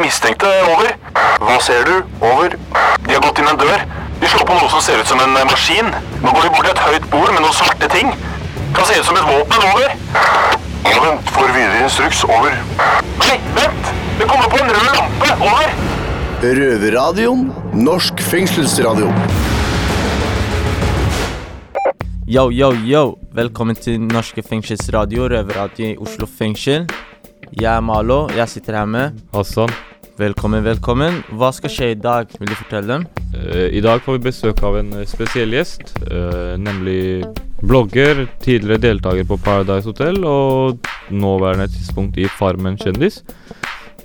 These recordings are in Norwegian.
de mistenkte. Over. Hva ser du? Over. De har gått inn en dør. De slår på noe som ser ut som en eh, maskin. Nå går de bort til et høyt bord med noen svarte ting. Kan se ut som et våpen. Over. Ja, vent. Får videre instruks. Over. Nei, vent! Det kommer på en rød lampe. Over. Røverradioen. Norsk fengselsradio. Yo, yo, yo! Velkommen til Norske fengselsradio, røverradio i Oslo fengsel. Jeg er Malo, jeg sitter her med Hassan, Velkommen, velkommen. Hva skal skje i dag? Vil du fortelle dem? eh, i dag får vi besøk av en eh, spesiell gjest, eh, nemlig blogger, tidligere deltaker på Paradise Hotel og nåværende tidspunkt i Farmen kjendis.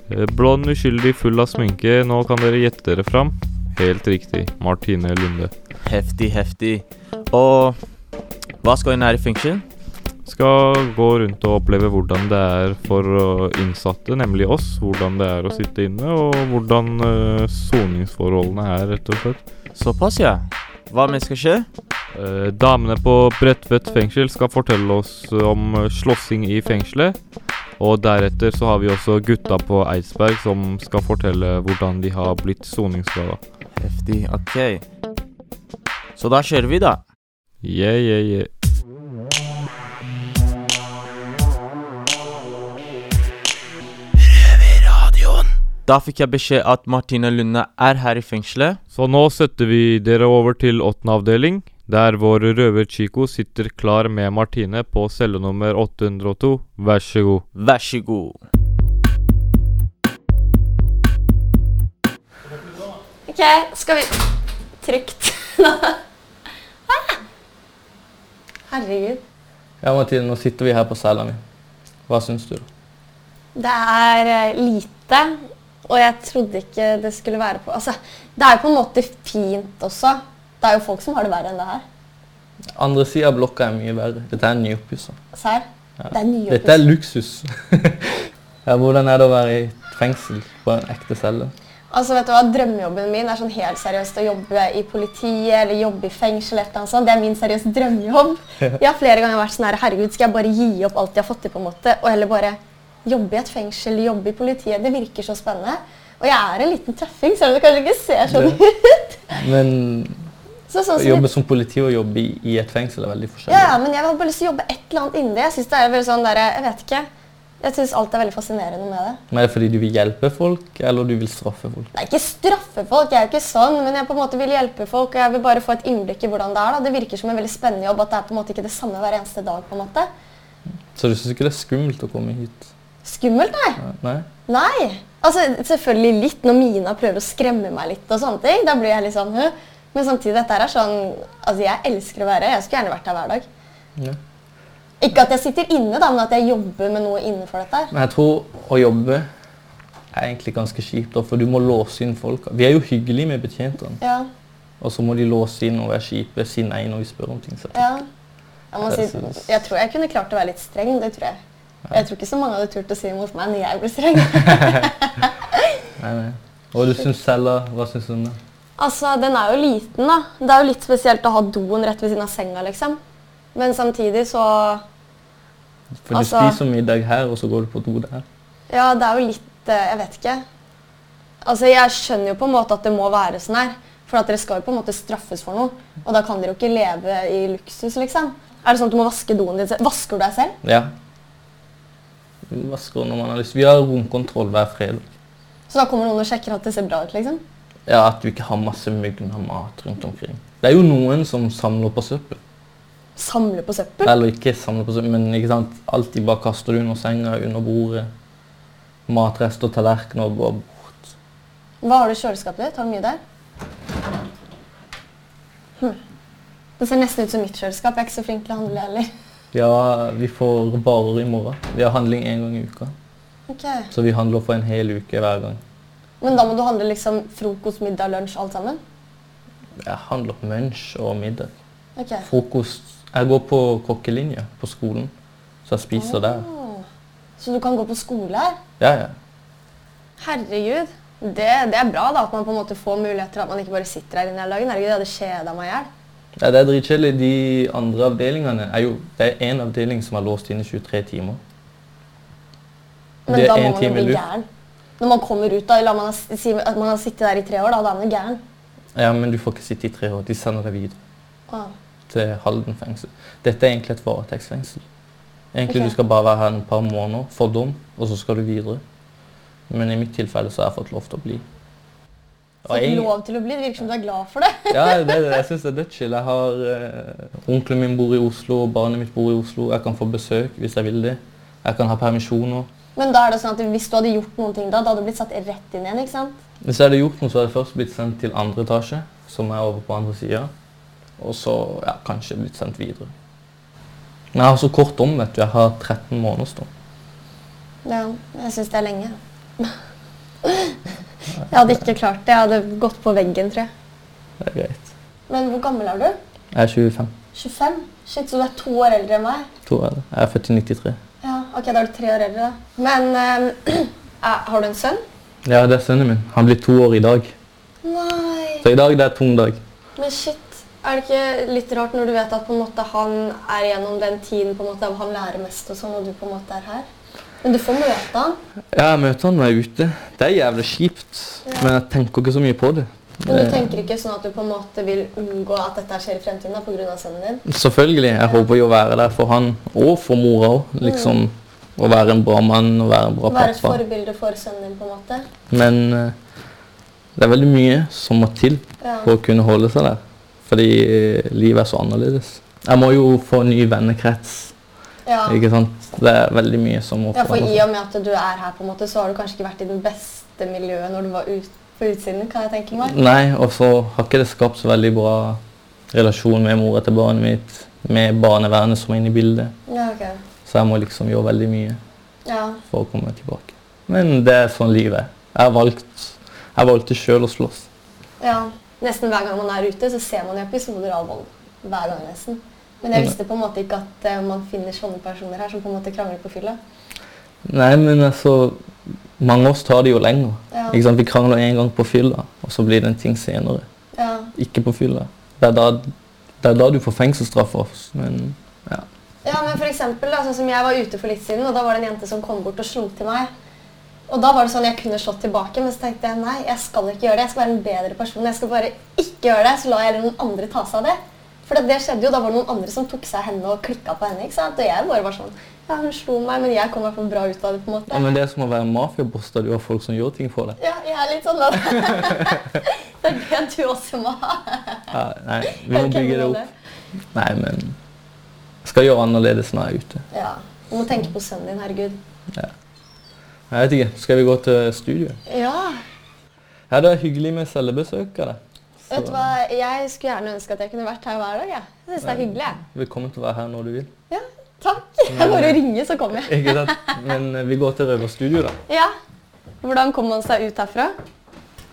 Eh, blond, uskyldig, full av sminke. Nå kan dere gjette dere fram. Helt riktig. Martine Lunde. Heftig, heftig. Og hva skal hun her i fengsel? Skal gå rundt og oppleve hvordan det er for eh, innsatte, nemlig oss. Hvordan det er å sitte inne, og hvordan eh, soningsforholdene er, rett og slett. Såpass, ja. Hva mer skal skje? Eh, damene på Bredtvet fengsel skal fortelle oss om slåssing i fengselet. Og deretter så har vi også gutta på Eidsberg som skal fortelle hvordan de har blitt soningsskada. Heftig, ok. Så da kjører vi, da. Yeah, yeah, yeah. Da fikk jeg beskjed at Martine Lunde er her i fengselet. Så nå setter vi dere over til åttende avdeling, der vår røver Chico sitter klar med Martine på celle nummer 802. Vær så god. Vær så god. Ok, skal vi Trygt. Ah! Herregud. Ja, Martine, nå sitter vi her på cella mi. Hva syns du? Det er eh, lite, og jeg trodde ikke det skulle være på Altså, det er jo på en måte fint også. Det er jo folk som har det verre enn det her. Andre sida av blokka er mye verre. Dette er nyoppussa. Serr? Ja. Det er nye Dette er luksus. ja, hvordan er det å være i fengsel på en ekte celle? Altså, vet du hva? Drømmejobben min er sånn helt seriøst å jobbe i politiet eller jobbe i fengsel. eller noe sånt. Det er min seriøse drømmejobb. Jeg har flere ganger vært sånn her, herregud, skal jeg bare gi opp alt jeg har fått til, på en måte, og heller bare jobbe i et fengsel, jobbe i politiet. Det virker så spennende. Og jeg er en liten tøffing, selv om det kanskje ikke ser sånn ut. Men Så, sånn å jobbe som politi og jobbe i, i et fengsel er veldig forskjellig. ja, men jeg har bare lyst til å jobbe et eller annet inni det. Jeg synes det er veldig sånn der, jeg vet ikke. Jeg syns alt er veldig fascinerende med det. Men er det fordi du vil hjelpe folk, eller du vil straffe folk? Er ikke straffe folk, jeg er jo ikke sånn, men jeg på en måte vil hjelpe folk, og jeg vil bare få et innblikk i hvordan det er. da. Det virker som en veldig spennende jobb, at det er på en måte ikke det samme hver eneste dag. på en måte. Så du syns ikke det er skummelt å komme hit? Skummelt, nei. Nei? Nei. Altså, selvfølgelig litt når Mina prøver å skremme meg litt og sånne ting. Da blir jeg litt sånn, «Hø?» Men samtidig, dette her er sånn Altså, jeg elsker å være. Jeg skulle gjerne vært her hver dag. Ja. Ikke at jeg sitter inne, da, men at jeg jobber med noe innenfor dette her. Men jeg tror å jobbe er egentlig ganske kjipt, for du må låse inn folk. Vi er jo hyggelige med betjentene, Ja, og så må de låse inn og være kjipe, si nei når vi spør om ting. Så. ja. Jeg, si, jeg tror jeg kunne klart å være litt streng, det tror jeg. Jeg tror ikke så mange hadde turt å si imot meg når jeg ble streng. Nei, nei. Og du syns da, Hva syns du om det? Altså, Den er jo liten, da. Det er jo litt spesielt å ha doen rett ved siden av senga, liksom. Men samtidig så For du Altså- spiser middag her, og så går du på do der. Ja, det er jo litt eh, Jeg vet ikke. Altså, Jeg skjønner jo på en måte at det må være sånn her. For at dere skal jo på en måte straffes for noe. Og da kan dere jo ikke leve i luksus, liksom. Er det sånn at du må vaske doen din selv? Vasker du deg selv? Ja. Vasker når man har lyst. Vi har romkontroll hver fredag. Så da kommer noen og sjekker at det ser bra ut, liksom? Ja, At du ikke har masse mugna mat rundt omkring. Det er jo noen som samler på søppel. Samler på søppel? Eller ikke samler på søppel, men ikke sant? alltid bare kaster det under senga, under bordet. Matrester, tallerkener går bort. Hva har du i kjøleskapet ditt? Har du mye der? Hm. Det ser nesten ut som mitt kjøleskap. Jeg er ikke så flink til å handle heller. Ja, vi får varer i morgen. Vi har handling én gang i uka. Okay. Så vi handler for en hel uke hver gang. Men da må du handle liksom frokost, middag, lunsj, alt sammen? Jeg handler lunsj og middag. Okay. Frokost Jeg går på kokkelinje på skolen, så jeg spiser der. Så du kan gå på skole her? Ja, ja. Herregud. Det, det er bra da, at man på en måte får muligheter, at man ikke bare sitter her inne hele dagen. Herregud, jeg hadde kjeda meg i hjel. Ja det er dritkjedelig. De andre avdelingene er jo Det er én avdeling som er låst inne 23 timer. Men Det da må man jo bli gæren. Når man kommer ut, da, la man at man har sittet der i tre år, da, da er man gæren. Ja, men du får ikke sitte i tre år. De sender deg videre Ah. til Halden fengsel. Dette er egentlig et varetektsfengsel. Egentlig okay. du skal bare være her en par måneder for dom, og så skal du videre. Men i mitt tilfelle så har jeg fått lov til å bli. Fått lov til å bli. Det virker som du er glad for det. Ja, det, det, jeg syns det er dødschill. Jeg har eh, Onkelen min bor i Oslo, barnet mitt bor i Oslo. Jeg kan få besøk hvis jeg vil det. Jeg kan ha permisjoner. Men da er det sånn at hvis du hadde gjort noen ting da, da hadde du blitt satt rett inn igjen, ikke sant? Hvis jeg hadde gjort noe, så hadde jeg først blitt sendt til andre etasje, som er over på andre sida. Og så ja, kanskje blitt sendt videre. Men jeg har så kort dom, vet du. Jeg har 13 måneders dom. Ja, jeg syns det er lenge. Jeg hadde ikke klart det. Jeg hadde gått på veggen, tror jeg. Det er greit. Men hvor gammel er du? Jeg er 25. 25? Shit, så du er to år eldre enn meg? To år eldre. Jeg er født i 93. Ja, ok, da er du tre år eldre, da. Men er- har du en sønn? Ja, det er sønnen min. Han blir to år i dag. Nei. Så i dag det er tung dag. Men shit, er det ikke litt rart når du vet at på en måte han er gjennom den tiden på en måte hvor han lærer mest og sånn, og du på en måte er her? Men du får møte han. Ja, jeg møter han når jeg er ute. Det er jævlig kjipt, men jeg tenker ikke så mye på det. Men du tenker ikke sånn at du på en måte vil unngå at dette skjer i fremtiden av sønnen din? Selvfølgelig. Jeg håper jo å være der for han og for mora òg. Liksom å være en bra mann og være en bra Være et forbilde for sønnen din, på en måte? Men eh, det er veldig mye som må til Ja. for å kunne holde seg der. Fordi eh, livet er så annerledes. Jeg må jo få ny vennekrets. Ja. Ikke sant? Det er veldig mye som må ja, for i og med at du er her, på en måte, så har du kanskje ikke vært i det beste miljøet når du var ut, på utsiden, kan jeg tenke meg. Nei, og så har ikke det skapt så veldig bra relasjon med mora til barnet mitt, med barnevernet som er inne i bildet. Ja, okay. Så jeg må liksom gjøre veldig mye Ja. for å komme tilbake. Men det er sånn livet er. Jeg valgt, jeg valgte sjøl å slåss. ja. Nesten hver gang man er ute, så ser man episoder av vold. Hver gang, nesten. Men jeg visste på en måte ikke at uh, man finner sånne personer her som på en måte krangler på fylla. Nei, men altså Mange av oss tar det jo lenger. Ja. Ikke sant? Vi krangler en gang på fylla, og så blir det en ting senere. Ja. Ikke på fylla. Det er da, det er da du får fengselsstraff. oss, Men ja. Ja, men for eksempel, da, sånn som Jeg var ute for litt siden, og da var det en jente som kom bort og slo til meg. Og da var det sånn Jeg kunne slått tilbake, men så tenkte jeg nei, jeg skal ikke gjøre det. Jeg skal være en bedre person. Jeg skal bare ikke gjøre det, så lar jeg noen andre ta seg av det. For det skjedde jo, Da var det noen andre som tok seg henne og klikka på henne. ikke sant? Og jeg bare var sånn Ja, hun slo meg, men jeg kom i hvert fall bra ut av det. på en måte. ja, Men det er som å være mafiaboss da du har folk som gjør ting for deg. Ja, jeg er litt sånn da. det er det du også må ha. Ja, nei, vi må bygge det opp. Nei, men skal gjøre annerledes når jeg er ute. Ja, Du må tenke på sønnen din, herregud. Ja. Jeg vet ikke, Skal vi gå til studio? Ja. Ja, Det er hyggelig med cellebesøk av deg. Så Vet du hva, Jeg skulle gjerne ønske at jeg kunne vært her hver dag. Jeg, jeg synes det er hyggelig. jeg. Velkommen til å være her når du vil. Ja, takk. Jeg bare ringe, så kommer jeg. Ikke sant? Men eh, vi går til Røverstudio, da. Ja. Hvordan kommer man seg ut herfra?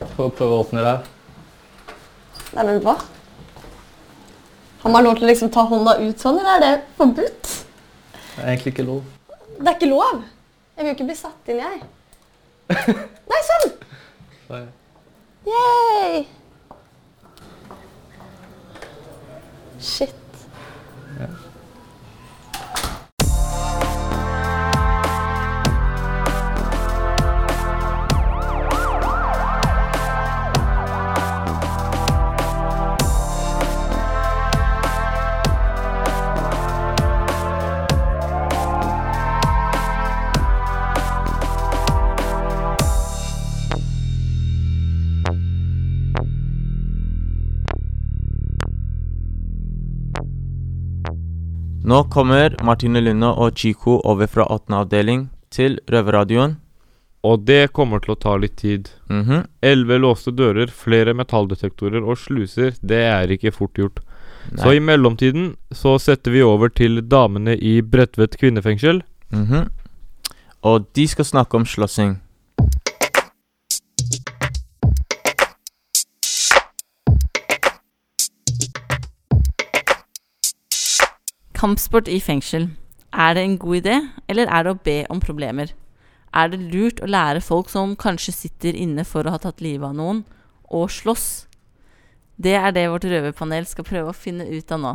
Prøv å prøve å åpne der. Nei, men hva? Har man lov til å liksom ta hånda ut sånn, eller er det forbudt? Det er egentlig ikke lov. Det er ikke lov. Jeg vil jo ikke bli satt inn, jeg. Nei, sånn! Så, Yay! Shit. Nå kommer Martine Lunde og Chico over fra 8. avdeling til Røverradioen. Og det kommer til å ta litt tid. Mhm. Elleve låste dører, flere metalldetektorer og sluser, det er ikke fort gjort. Så i mellomtiden så setter vi over til damene i Bredtvet kvinnefengsel. Mhm. Og de skal snakke om slåssing. Kampsport i fengsel. Er det en god idé, eller er det å be om problemer? Er det lurt å lære folk som kanskje sitter inne for å ha tatt livet av noen, å slåss? Det er det vårt røverpanel skal prøve å finne ut av nå.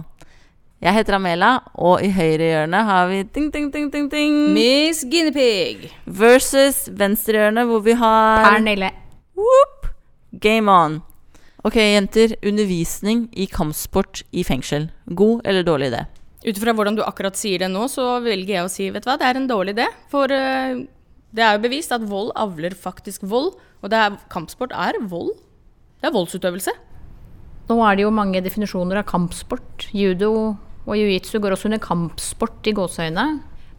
Jeg heter Amela, og i høyre hjørne har vi ding, ding, ding, ding, ding. Miss Guinevere. Versus venstre hjørne, hvor vi har Pernille. Whoop! Game on. Ok, jenter. Undervisning i kampsport i fengsel. God eller dårlig idé? Ut ifra hvordan du akkurat sier det nå, så velger jeg å si vet du hva, det er en dårlig idé. For eh, det er jo bevist at vold avler faktisk vold. Og det er, kampsport er vold. Det er voldsutøvelse. Nå er det jo mange definisjoner av kampsport. Judo og jiu-jitsu går også under kampsport i gåseøyne.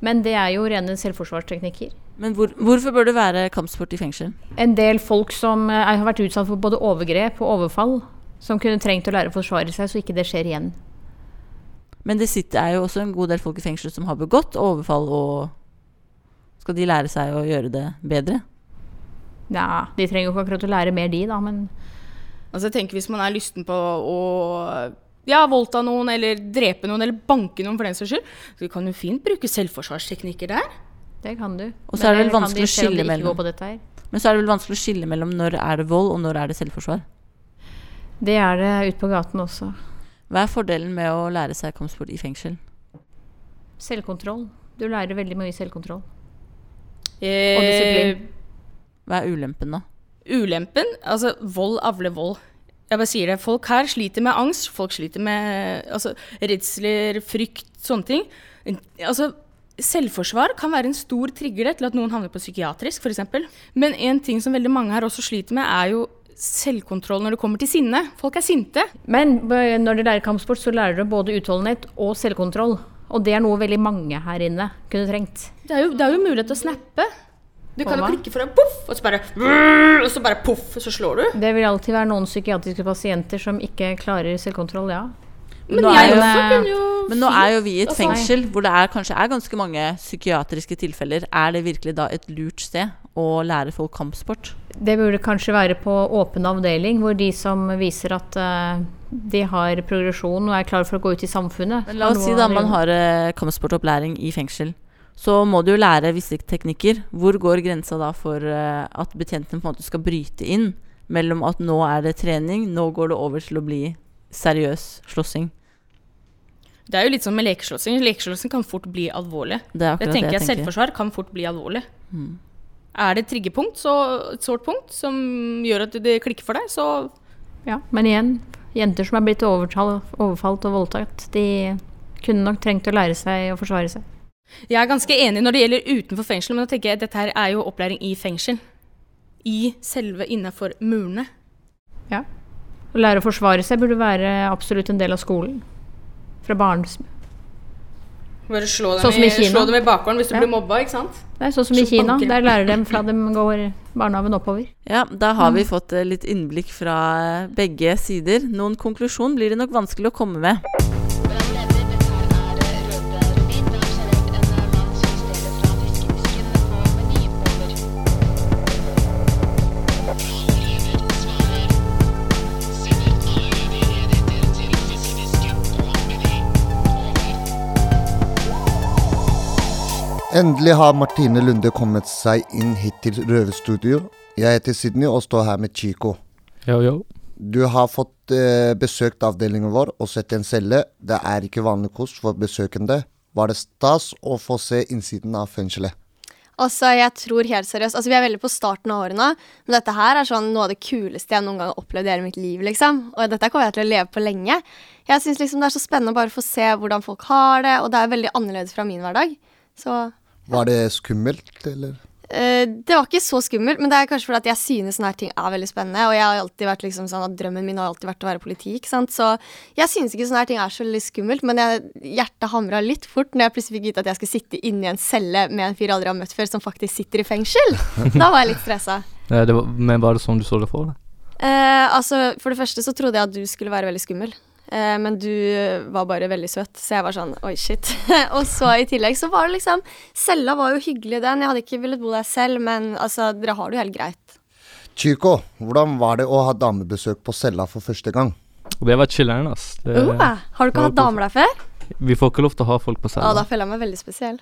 Men det er jo rene selvforsvarsteknikker. Men hvor, hvorfor bør det være kampsport i fengsel? En del folk som eh, har vært utsatt for både overgrep og overfall, som kunne trengt å lære å forsvare seg, så ikke det skjer igjen. Men det sitter, er jo også en god del folk i fengsel som har begått overfall, og skal de lære seg å gjøre det bedre? Ja, de trenger jo ikke akkurat å lære mer, de, da, men Altså, jeg tenker Hvis man er lysten på å ja, voldta noen, eller drepe noen, eller banke noen for den saks skyld, så kan du fint bruke selvforsvarsteknikker der. det kan du. Og så er det vel vanskelig de å skille mellom. Men så er det vel vanskelig å skille mellom når er det vold, og når er det selvforsvar. Det er det ute på gaten også. Hva er fordelen med å lære seg kampsport i fengsel? Selvkontroll. Du lærer veldig mye selvkontroll. Eh, Og disiplin. Hva er ulempen, da? Ulempen Altså, vold avler vold. Jeg bare sier det. Folk her sliter med angst. Folk sliter med altså, redsler, frykt, sånne ting. Altså, selvforsvar kan være en stor trigger til at noen havner på psykiatrisk, f.eks. Men en ting som veldig mange her også sliter med, er jo selvkontroll når det kommer til sinne. Folk er sinte. Men når du lærer kampsport, så lærer du både utholdenhet og selvkontroll. Og det er noe veldig mange her inne kunne trengt. Det er jo, det er jo mulighet til å snappe. Du kan jo klikke for deg, poff, og så bare Og så bare poff, så slår du. Det vil alltid være noen psykiatriske pasienter som ikke klarer selvkontroll, ja. Men Nå jeg er jo- også jo Men nå er jo vi i et Altså- fengsel hvor det er, kanskje er ganske mange psykiatriske tilfeller. Er det virkelig da et lurt sted å lære folk kampsport? Det burde kanskje være på åpen avdeling, hvor de som viser at uh, de har progresjon og er klar for å gå ut i samfunnet. Men la oss si da man har uh, kampsportopplæring i fengsel. Så må du jo lære visse teknikker. Hvor går grensa da for uh, at betjentene på en måte skal bryte inn mellom at nå er det trening, nå går det over til å bli seriøs slåssing? Det er jo litt som med lekeslåssing. Lekeslåssing kan fort bli alvorlig. Det er Det tenker det jeg jeg tenker. Selvforsvar kan fort bli alvorlig. Mm. Er det et triggerpunkt, så et sårt punkt, som gjør at det klikker for deg, så Ja, men igjen, jenter som er blitt overfalt og voldtatt, de kunne nok trengt å lære seg å forsvare seg. Jeg er ganske enig når det gjelder utenfor fengsel, men da tenker jeg at dette her er jo opplæring i fengsel. I selve innafor murene. Ja. Å lære å forsvare seg burde være absolutt en del av skolen. Fra barns... Bare slå dem, Sånn som i i, Kina. slå dem i bakgården hvis du Ja. blir mobba, ikke sant? Det er sånn som i Kina. banker. Der lærer de fra de går barnehagen oppover. Ja, da har vi fått eh, litt innblikk fra eh, begge sider. Noen konklusjon blir det nok vanskelig å komme med. Endelig har Martine Lunde kommet seg inn hit til Røverstudio. Jeg heter Sydney og står her med Chico. Yo, yo. Du har fått eh, besøkt avdelingen vår og sett en celle. Det er ikke vanlig kost for besøkende. Var det stas å få se innsiden av fengselet? Altså, jeg tror helt seriøst Altså, vi er veldig på starten av årene, men dette her er sånn noe av det kuleste jeg noen gang har opplevd i hele mitt liv, liksom. Og dette kommer jeg til å leve på lenge. Jeg syns liksom det er så spennende å bare få se hvordan folk har det, og det er veldig annerledes fra min hverdag. Så Var det skummelt, eller? eh, det var ikke så skummelt, men det er kanskje fordi at jeg synes sånne her ting er veldig spennende. Og jeg har alltid vært liksom sånn at drømmen min har alltid vært å være politi, ikke sant. Så jeg synes ikke sånne her ting er så veldig skummelt, men jeg, hjertet hamra litt fort når jeg plutselig fikk vite at jeg skulle sitte inni en celle med en fyr jeg aldri har møtt før, som faktisk sitter i fengsel. Da var jeg litt stressa. Eh, Det var, men var det sånn du så det for deg? Eh, altså, for det første så trodde jeg at du skulle være veldig skummel. Eh, men du var bare veldig søt, så jeg var sånn oi, shit. og så i tillegg så var det liksom Cella var jo hyggelig, den. Jeg hadde ikke villet bo der selv, men altså, dere har det jo helt greit. Chico, hvordan var det å ha damebesøk på cella for første gang? Det var chiller'n, ass. Det, uh, har du ikke hatt damer der før? Vi får ikke lov til å ha folk på Ja, da føler jeg meg veldig spesiell.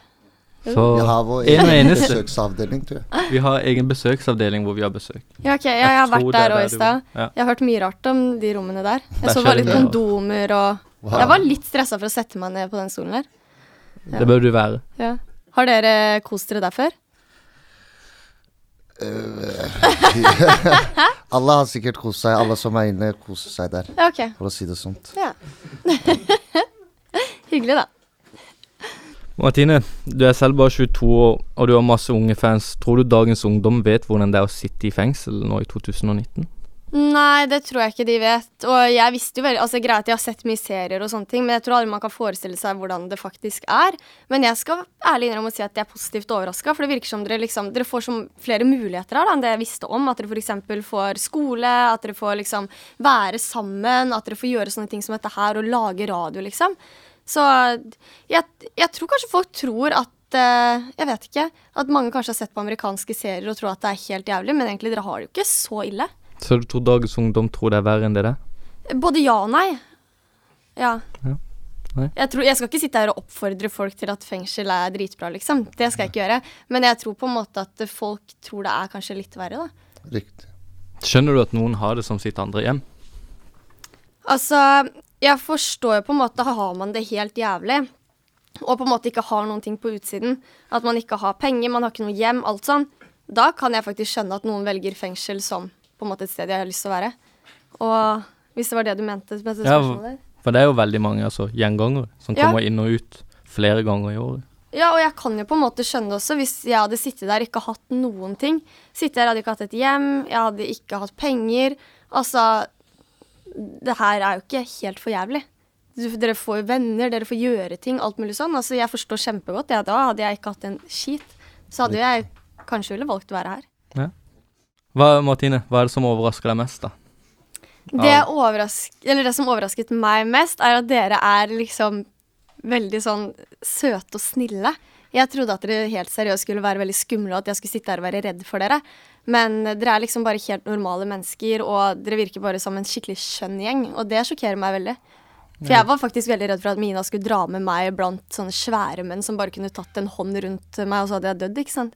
Så Vi har vår en egen eneste. besøksavdeling, tror jeg. Vi har egen besøksavdeling hvor vi har besøk. Ja, ok, Jeg, jeg har vært er der òg i stad. Jeg har hørt mye rart om de rommene der. Jeg Der så bare litt kondomer og Wow. Jeg var litt stressa for å sette meg ned på den stolen der. Ja. Det bør du være. Ja. Har dere kost dere der før? alle har sikkert kost seg. Alle som er inne, koser seg der. Ja, okay. For å si det sånt. Ja. Hyggelig, da. Martine, du er selv bare 22 år, og du har masse unge fans. Tror du dagens ungdom vet hvordan det er å sitte i fengsel nå i 2019? Nei, det tror jeg ikke de vet. Og jeg visste jo veldig Altså Greit, jeg har sett mye serier og sånne ting, men jeg tror aldri man kan forestille seg hvordan det faktisk er. Men jeg skal ærlig innrømme å si at jeg er positivt overraska, for det virker som dere liksom Dere får som flere muligheter her da, enn det jeg visste om. At dere f.eks. får skole, at dere får liksom være sammen, at dere får gjøre sånne ting som dette her, og lage radio, liksom. Så jeg, jeg tror kanskje folk tror at eh, jeg vet ikke. At mange kanskje har sett på amerikanske serier og tror at det er helt jævlig, men egentlig dere har det jo ikke så ille. Så du tror dagens ungdom tror det er verre enn det der? Både ja og nei. Ja. Ja. Nei. Jeg, tror, jeg skal ikke sitte her og oppfordre folk til at fengsel er dritbra, liksom. Det skal jeg ikke gjøre. Men jeg tror på en måte at folk tror det er kanskje litt verre, da. Riktig. Skjønner du at noen har det som sitt andre hjem? Altså, jeg forstår jo på en måte har man det helt jævlig, og på en måte ikke har noen ting på utsiden, at man ikke har penger, man har ikke noe hjem, alt sånn, da kan jeg faktisk skjønne at noen velger fengsel som på en måte et sted jeg har lyst til å være. Og hvis det var det du mente med dette Ja, for det er jo veldig mange altså, gjengangere som Ja. kommer inn og ut flere ganger i året. Ja, og jeg kan jo på en måte skjønne også, hvis jeg hadde sittet der ikke hatt noen ting. Sittet der, hadde ikke hatt et hjem, jeg hadde ikke hatt penger. Altså, det her er jo ikke helt for jævlig. Dere får jo venner, dere får gjøre ting, alt mulig sånn. Altså, jeg forstår kjempegodt. Ja, da hadde jeg ikke hatt en skit. Så hadde jeg kanskje ville valgt å være her. Ja. Hva, Martine, hva er det som overrasker deg mest, da? Det, overrask eller det som overrasket meg mest, er at dere er liksom veldig sånn søte og snille. Jeg trodde at dere helt seriøst skulle være veldig skumle, og at jeg skulle sitte her og være redd for dere. Men dere er liksom bare helt normale mennesker, og dere virker bare som en skikkelig skjønn gjeng. Og det sjokkerer meg veldig. For jeg var faktisk veldig redd for at Mina skulle dra med meg blant sånne svære menn som bare kunne tatt en hånd rundt meg, og så hadde jeg dødd, ikke sant.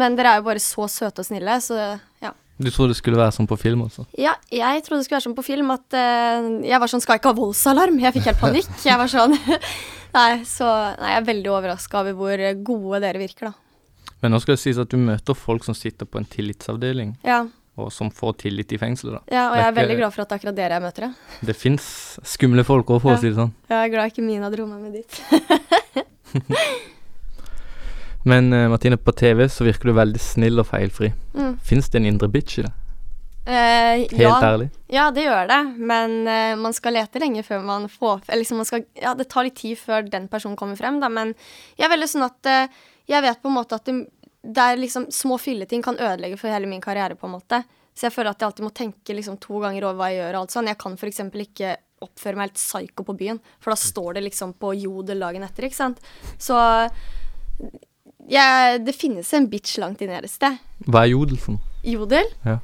Men dere er jo bare så søte og snille, så ja. Du trodde det skulle være sånn på film også? Ja, jeg trodde det skulle være sånn på film at uh, jeg var sånn Skal ikke ha voldsalarm? Jeg fikk helt panikk. Jeg var sånn Nei, så nei, jeg er veldig overraska over hvor gode dere virker, da. Men nå skal det sies at du møter folk som sitter på en tillitsavdeling, Ja, og som får tillit i fengselet, da. ja og jeg er veldig glad for at det er akkurat dere jeg møter, ja. Det fins skumle folk òg, for Ja. å si det sånn. Jeg er glad ikke Mina dro meg med dit. Men eh, Martine, på TV så virker du veldig snill og feilfri. Mm. Fins det en indre bitch i det? Eh, Helt ja, ærlig? Ja, det gjør det, men uh, man skal lete lenge før man får eller liksom man skal, Ja, det tar litt tid før den personen kommer frem, da, men jeg er veldig sånn at uh, Jeg vet på en måte at det, det er liksom Små filleting kan ødelegge for hele min karriere, på en måte. Så jeg føler at jeg alltid må tenke liksom to ganger over hva jeg gjør. og alt sånn. Jeg kan f.eks. ikke oppføre meg helt psyko på byen, for da står det liksom på jodel dagen etter, ikke sant. Så jeg, det finnes en bitch langt inne her et sted. Hva er jodel for noe? Jodel? Ja.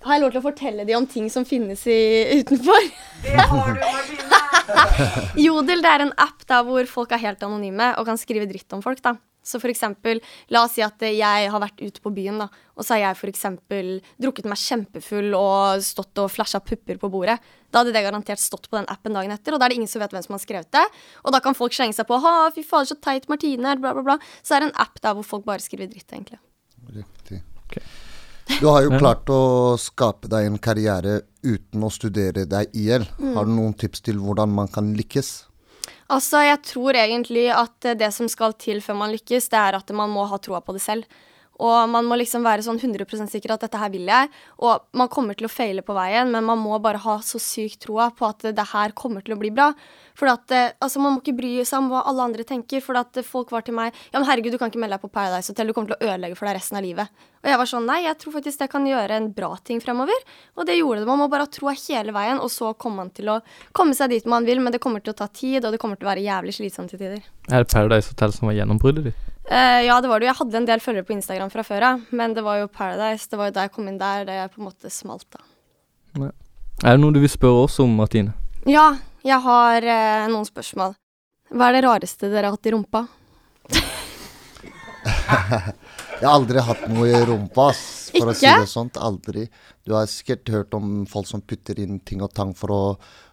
Har jeg lov til å fortelle de om ting som finnes i, utenfor? Det har du, Martine! Jodel det er en app der hvor folk er helt anonyme og kan skrive dritt om folk. da. Så for eksempel, la oss si at jeg har vært ute på byen, da, og så har jeg for eksempel drukket meg kjempefull og stått og flasha pupper på bordet. Da hadde det garantert stått på den appen dagen etter, og da er det ingen som vet hvem som har skrevet det. Og da kan folk slenge seg på 'ha, fy fader, så teit Martine er', bla, bla, bla. Så er det en app der hvor folk bare skriver dritt, egentlig. Riktig. Du har jo Ja. klart å skape deg en karriere uten å studere deg i hjel. Mm. Har du noen tips til hvordan man kan lykkes? Altså, jeg tror egentlig at det som skal til før man lykkes, det er at man må ha troa på det selv. Og man må liksom være sånn 100% sikker at dette her vil jeg. Og man kommer til å feile på veien, men man må bare ha så sykt troa på at det her kommer til å bli bra. For at, eh, altså, man må ikke bry seg om hva alle andre tenker. For at folk var til meg Ja, men herregud, du kan ikke melde deg på Paradise Hotel. Du kommer til å ødelegge for deg resten av livet. Og jeg var sånn Nei, jeg tror faktisk det kan gjøre en bra ting fremover. Og det gjorde det. Man må bare ha troa hele veien, og så kommer man til å komme seg dit man vil. Men det kommer til å ta tid, og det kommer til å være jævlig slitsomt til tider. Er det Paradise Hotel som var gjennombruddet ditt? Eh, ja, det var det jo. Jeg hadde en del følgere på Instagram fra før av, men det var jo Paradise. Det var jo da jeg kom inn der, det jeg på en måte smalt, da. Er det noe du vil spørre oss om, Martine? Ja, jeg har uh, noen spørsmål. Hva er det rareste dere har hatt i rumpa? Jeg har aldri hatt noe i rumpa, for for å si det sånt. Aldri. Du har sikkert hørt om folk som putter inn ting og tang for å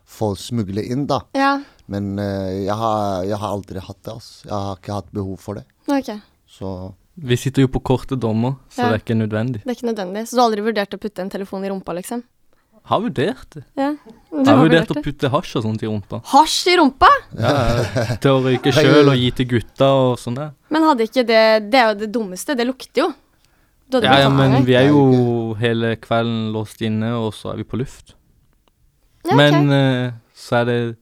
få smugle inn, da. Ja. Men uh, jeg, har, jeg har aldri hatt det. ass. Jeg har ikke hatt behov for det. Ok, Så Vi sitter jo på korte dommer, så Ja. det er ikke nødvendig. Det er ikke nødvendig. Så du har aldri vurdert å putte en telefon i rumpa, liksom? Har vurdert det. Ja. Du Jeg har har vurdert å putte hasj og sånt i rumpa. Hasj i rumpa? Ja, til å røyke sjøl og gi til gutta og sånn der. Men hadde ikke det Det er jo det dummeste. Det lukter jo. Ja, ja, men vi er jo hele kvelden låst inne, og så er vi på luft. Ja, ok. Men uh, så er det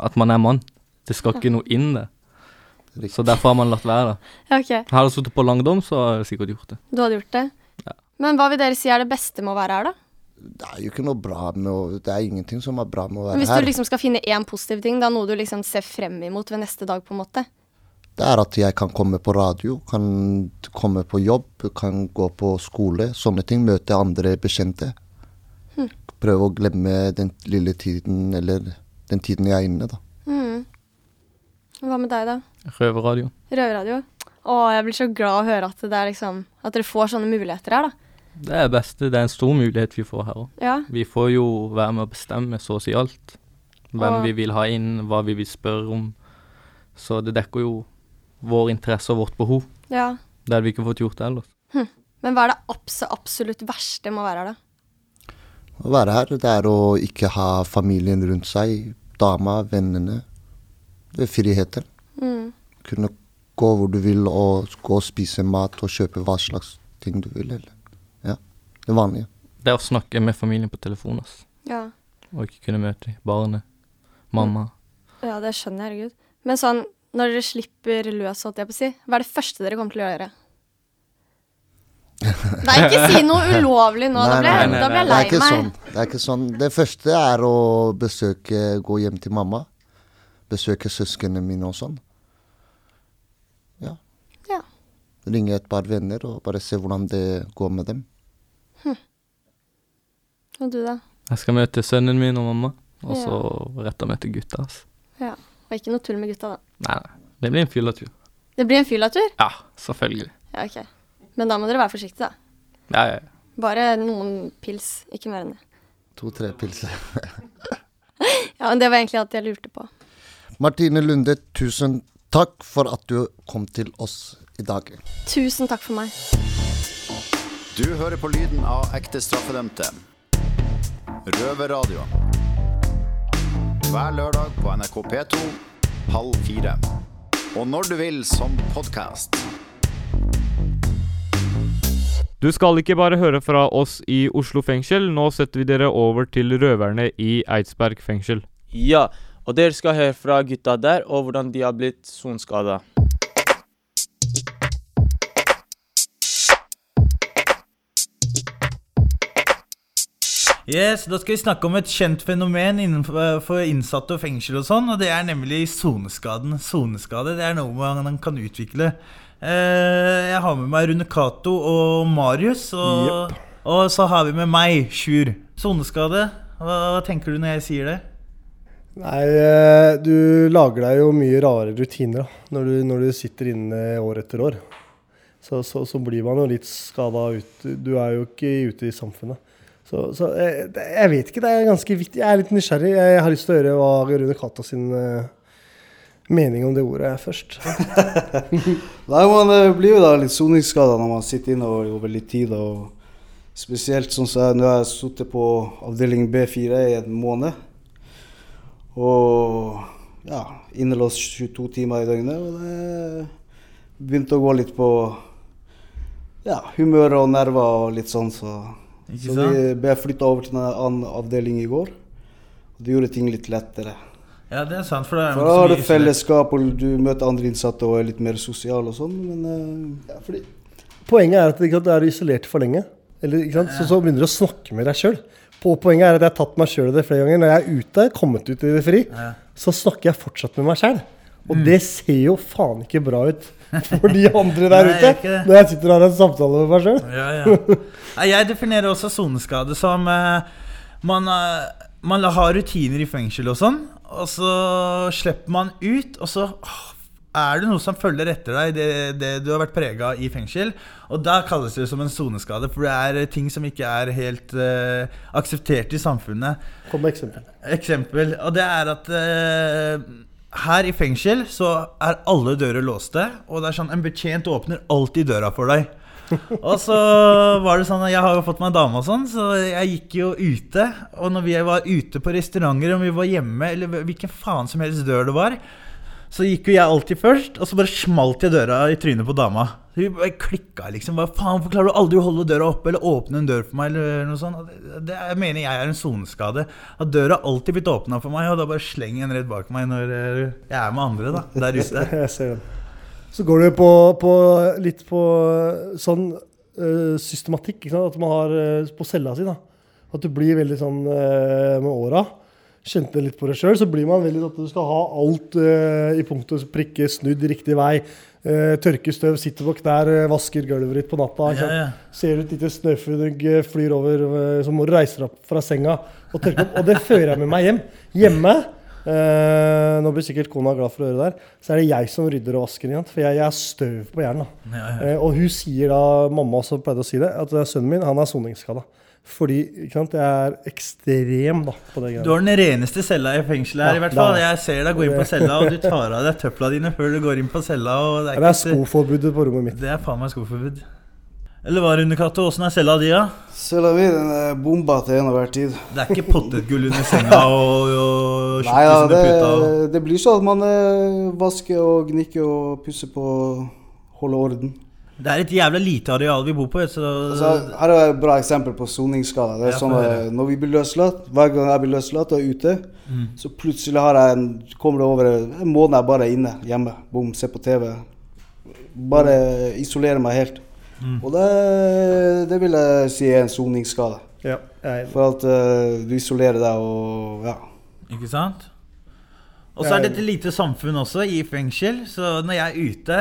at man er mann. Det skal ikke noe inn der. Så derfor har man latt være. da. Ja, ok. Hadde jeg sittet på langdom, så hadde jeg sikkert gjort det. Du hadde gjort det? Men hva vil dere si er det beste med å være her, da? det er jo ikke noe bra med å Det er ingenting som er bra med å være Hvis her. du liksom skal finne én positiv ting, da noe du liksom ser frem imot ved neste dag, på en måte? Det er at jeg kan komme på radio, kan komme på jobb, kan gå på skole. Sånne ting. Møte andre bekjente. Hm. Prøve å glemme den lille tiden, eller den tiden jeg er inne, da. Hva med deg, da? Røverradio. Røverradio? Å, jeg blir så glad å høre at det er liksom At dere får sånne muligheter her, da. Det er det beste. Det er en stor mulighet vi får her òg. Ja. Vi får jo være med å bestemme så å si alt. Hvem Og- vi vil ha inn, hva vi vil spørre om. Så det dekker jo vår interesse og vårt behov. Ja. Det hadde vi ikke fått gjort ellers. Hm. Men hva er det abs absolutt verste med å være her, da? Å være her, det er å ikke ha familien rundt seg. Dama, vennene. Det er friheten. Mm. Kunne gå hvor du vil og gå og spise mat og kjøpe hva slags ting du vil. Eller. Ja, det vanlige. Det å snakke med familien på telefon, ass. Ja. Og ikke kunne møte barnet, mamma. ja, det skjønner jeg, herregud. Men sånn, når dere slipper løs, holdt jeg på å si, hva er det første dere kommer til å gjøre? Nei, ikke si noe ulovlig nå, jeg, da blir jeg lei meg. sånn. Det er ikke sånn. Det første er å besøke, gå hjem til mamma. Besøke søsknene mine og sånn. Ja. Ja. Ringe et par venner og bare se hvordan det går med dem. Hm. Og du, da? Jeg skal møte sønnen min og mamma, og Ja. så rett og møte gutta. Altså. Ja. Og ikke noe tull med gutta, da. Nei, nei. Det blir en fyllatur. Det blir en fyllatur? Ja, selvfølgelig. Ja, ok. Men da må dere være forsiktige, da. Ja, ja. ja. Bare noen pils, ikke mer enn det. To-tre pilser. Ja, men det var egentlig alt jeg lurte på. Martine Lunde, tusen takk for at du kom til oss i dag. Tusen takk for meg. Du hører på lyden av ekte straffedømte. Røverradio. Hver lørdag på NRK P2 halv fire. Og når du vil som podkast. Du skal ikke bare høre fra oss i Oslo fengsel, nå setter vi dere over til røverne i Eidsberg fengsel. Ja, og dere skal høre fra gutta der og hvordan de har blitt sonskada. Yes, Da skal vi snakke om et kjent fenomen innenfor for innsatte og fengsel og sånn, og det er nemlig soneskaden. Soneskade det er noe man kan utvikle. Eh, jeg har med meg Rune Cato og Marius, og, og så har vi med meg, Sjur. Soneskade, hva, hva tenker du når jeg sier det? Nei, eh, du lager deg jo mye rare rutiner da, når du, når du sitter inne år etter år. Så, så, så blir man jo litt skada ut. Du er jo ikke ute i samfunnet. Så, så jeg, jeg vet ikke, det er ganske viktig. Jeg er litt nysgjerrig. Jeg har lyst til å høre hva Rune Kata sin eh, mening om det ordet er først. Nei, Man eh, blir jo da litt soningsskada når man sitter inne over litt tid. og Spesielt sånn som jeg, nå har jeg sittet på avdeling B4 i en måned. Og ja, innelåst 22 timer i døgnet. Og det begynte å gå litt på ja, humør og nerver og litt sånn. Så, Ikke så vi ble flytta over til en annen avdeling i går. Og det gjorde ting litt lettere. Ja, det er sant, for da er For da har du fellesskap, og du møter andre innsatte og er litt mer sosial og sånn. Men eh, Ja, fordi Poenget er at du er isolert for lenge. Eller, ikke sant? Så, så begynner du å snakke med deg sjøl. Poenget er at jeg har tatt meg sjøl i det flere ganger. Når jeg er ute, kommet ut i det fri, Ja. så snakker jeg fortsatt med meg sjæl. Og Mm. det ser jo faen ikke bra ut for de andre der Nei, ute. Når jeg sitter og har en samtale med meg sjøl. Ja, ja. Jeg definerer også soneskade som uh, man, uh, man har rutiner i fengsel og sånn, og så slipper man ut, og så åh, er det noe som følger etter deg, det, det du har vært prega i fengsel. Og da kalles det som en soneskade, for det er ting som ikke er helt uh, akseptert i samfunnet. Kom med eksempel. Eksempel. Og det er at uh, her i fengsel så er alle dører låste, og det er sånn en betjent åpner alltid døra for deg. og så var det sånn at Jeg har jo fått meg dame og sånn, så jeg gikk jo ute. Og når vi var ute på restauranter, om vi var hjemme, eller hvilken faen som helst dør det var, så gikk jo jeg alltid først, og så bare smalt jeg døra i trynet på dama. Så Vi bare klikka liksom. Hva faen, hvorfor klarer du aldri å holde døra oppe eller åpne en dør for meg? eller noe sånt? Det, det mener jeg er en soneskade. At døra alltid blitt åpna for meg, og da bare slenger den rett bak meg når eh, jeg er med andre da, der ute. Jeg ser den. Så går det på, på litt på sånn eh, systematikk, ikke sant? at man har eh, på cella si. da. At du blir veldig sånn eh, med åra. Kjente litt på det sjøl, så blir man veldig at du skal ha alt eh, i punkt og prikke, snudd riktig vei. Uh, tørke støv, sitter på knær, eh, vasker gulvet ditt på natta. Ja, ja. Ser du et lite snøfnugg eh, flyr over, eh, så må du reise deg opp fra senga og tørke opp. Og det fører jeg med meg hjem. Hjemme eh, Nå blir sikkert kona glad for å høre det her. Så er det jeg som rydder og vasker. Igjen, for jeg, jeg er støv på hjernen. Ja. Eh, og hun sier da, mamma også pleide å si det, at eh, sønnen min han er soningsskada. Fordi ikke sant, jeg er ekstrem da, på det greia. Du har den reneste cella i fengselet her, Ja, i hvert fall. det er- Jeg ser deg gå inn på cella, og du tar av deg tøfla dine før du går inn på cella. Og det, Det er skoforbudet på rommet mitt. Det er faen meg skoforbud. Eller hva, Rune Cato? Åssen er cella di, da? Cella mi den er bomba til enhver tid. Det er ikke potetgull under senga og, og Nei, ja, det, det blir sånn at man eh, vasker og gnikker og pusser på holder orden. Det er et jævla lite areal vi bor på. Så Altså, her er et bra eksempel på soningsskala. Det er Ja, sånn at. Når vi blir løslatt, hver gang jeg blir løslatt og er ute, Mm. så plutselig har jeg en, kommer det over en måned jeg bare er inne hjemme. Bom, ser på TV. Bare isolerer meg helt. Mm. Og det, det vil jeg si er en soningsskade. Ja. For at uh, du isolerer deg og ja. Ikke sant? Og så er det et lite samfunn også, i fengsel. Så når jeg er ute,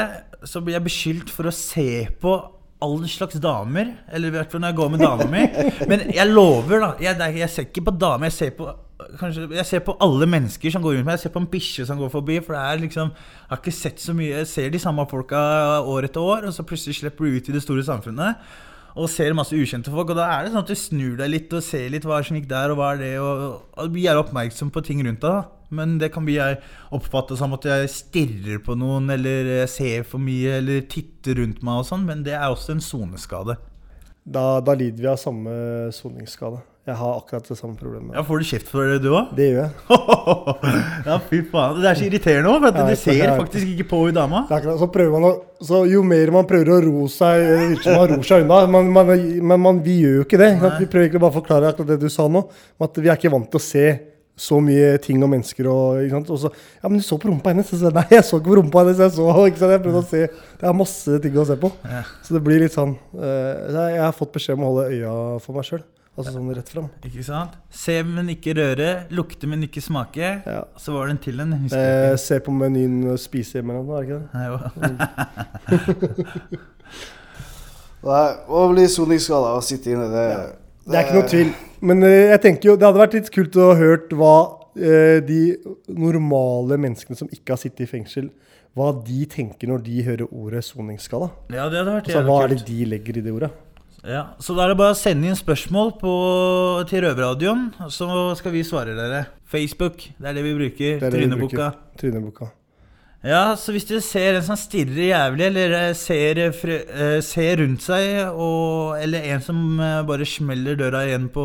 så blir jeg beskyldt for å se på alle slags damer. Eller i hvert fall når jeg går med dama mi. Men jeg lover, da. Jeg, jeg ser ikke på damer. Jeg ser på Kanskje, jeg ser på alle mennesker som går rundt meg. Jeg ser på en bikkje som går forbi. For er liksom Jeg har ikke sett så mye Jeg ser de samme folka år etter år, og så plutselig slipper du ut i det store samfunnet. Og ser masse ukjente folk. Og da er det sånn at du snur deg litt og ser litt hva som gikk der, og hva er det, og, og vi er oppmerksom på ting rundt deg. Men det kan bli jeg oppfatte som at jeg stirrer på noen, eller ser for mye, eller titter rundt meg og sånn. Men det er også en soneskade. Da, da lider vi av samme soningsskade. Jeg har akkurat det samme problemet. Ja, Får du kjeft for det, du òg? Det gjør jeg. ja, fy faen. Det er så irriterende òg, for at Ja, du ser faktisk ikke på hun dama. Så prøver man å, så Jo mer man prøver å ro seg det man ror seg unna. Man, man, men man, vi gjør jo ikke det. Nei. Vi prøver egentlig bare å forklare akkurat det du sa nå. At vi er ikke vant til å se så mye ting og mennesker. Og, og så Ja, men du så på rumpa hennes. Nei, jeg så ikke på rumpa hennes. Jeg så, ikke sant? Jeg prøvde å se Det er masse ting å se på. Ja. Så det blir litt sånn uh, Jeg har fått beskjed om å holde øya for meg sjøl. Altså sånn rett fram. Ikke sant? Se, men ikke røre. Lukte, men ikke smake. Så var det en til en. Eh, se på menyen og spise hjemme er det ikke det? Nei, jo. Nei, Å bli soningsskada og sitte inne, det Det er ikke noe tvil. Men eh, jeg tenker jo, det hadde vært litt kult å hørt hva eh, de normale menneskene som ikke har sittet i fengsel, hva de tenker når de hører ordet soningsskada. Ja, det hadde vært Altså, hva er det de legger i det ordet? Ja, Så da er det bare å sende inn spørsmål på, til Røverradioen, så skal vi svare dere. Facebook, det er det vi bruker. Det er det vi Tryneboka. bruker. Ja, så hvis dere ser en som stirrer jævlig, eller eh, ser, eh, eh, ser rundt seg, og, eller en som bare smeller døra igjen på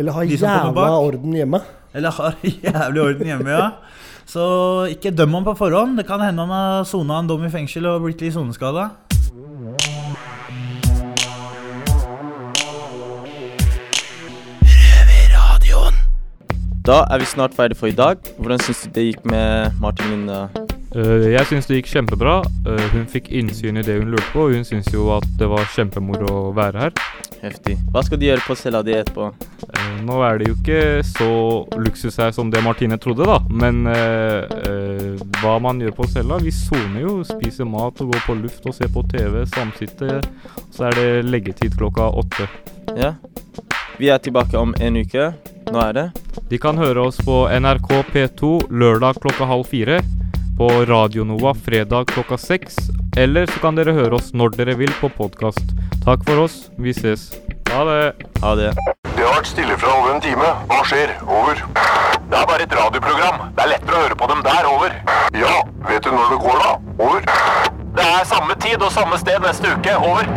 Eller har de som jævla bak. orden hjemme. Eller har jævlig orden hjemme, ja. Så ikke døm ham på forhånd. Det kan hende han har sona en dom i fengsel og blitt litt soneskada. Da er vi snart ferdig for i dag. Hvordan syns du det gikk med Martin Linda? Uh, jeg syns det gikk kjempebra. Uh, hun fikk innsyn i det hun lurte på, og hun syns jo at det var kjempemoro å være her. Heftig. Hva skal du gjøre på cella di etterpå? Uh, nå er det jo ikke så luksus her som det Martine trodde, da. Men eh, eh, hva man gjør på cella Vi soner jo, spiser mat og går på luft og ser på TV, samsitte. Så er det leggetid klokka åtte. Ja. Vi er tilbake om en uke. Nå er det De kan høre oss på NRK P2 lørdag klokka halv fire. på Radio Nova fredag klokka seks. Eller så kan dere høre oss når dere vil på podkast. Takk for oss. Vi ses. Ha det. Ha det. Det har vært stille fra over en time. Hva skjer? Over. Det er bare et radioprogram. Det er lettere å høre på dem der. Over. Ja, vet du når det går, da? Over. Det er samme tid og samme sted neste uke. Over.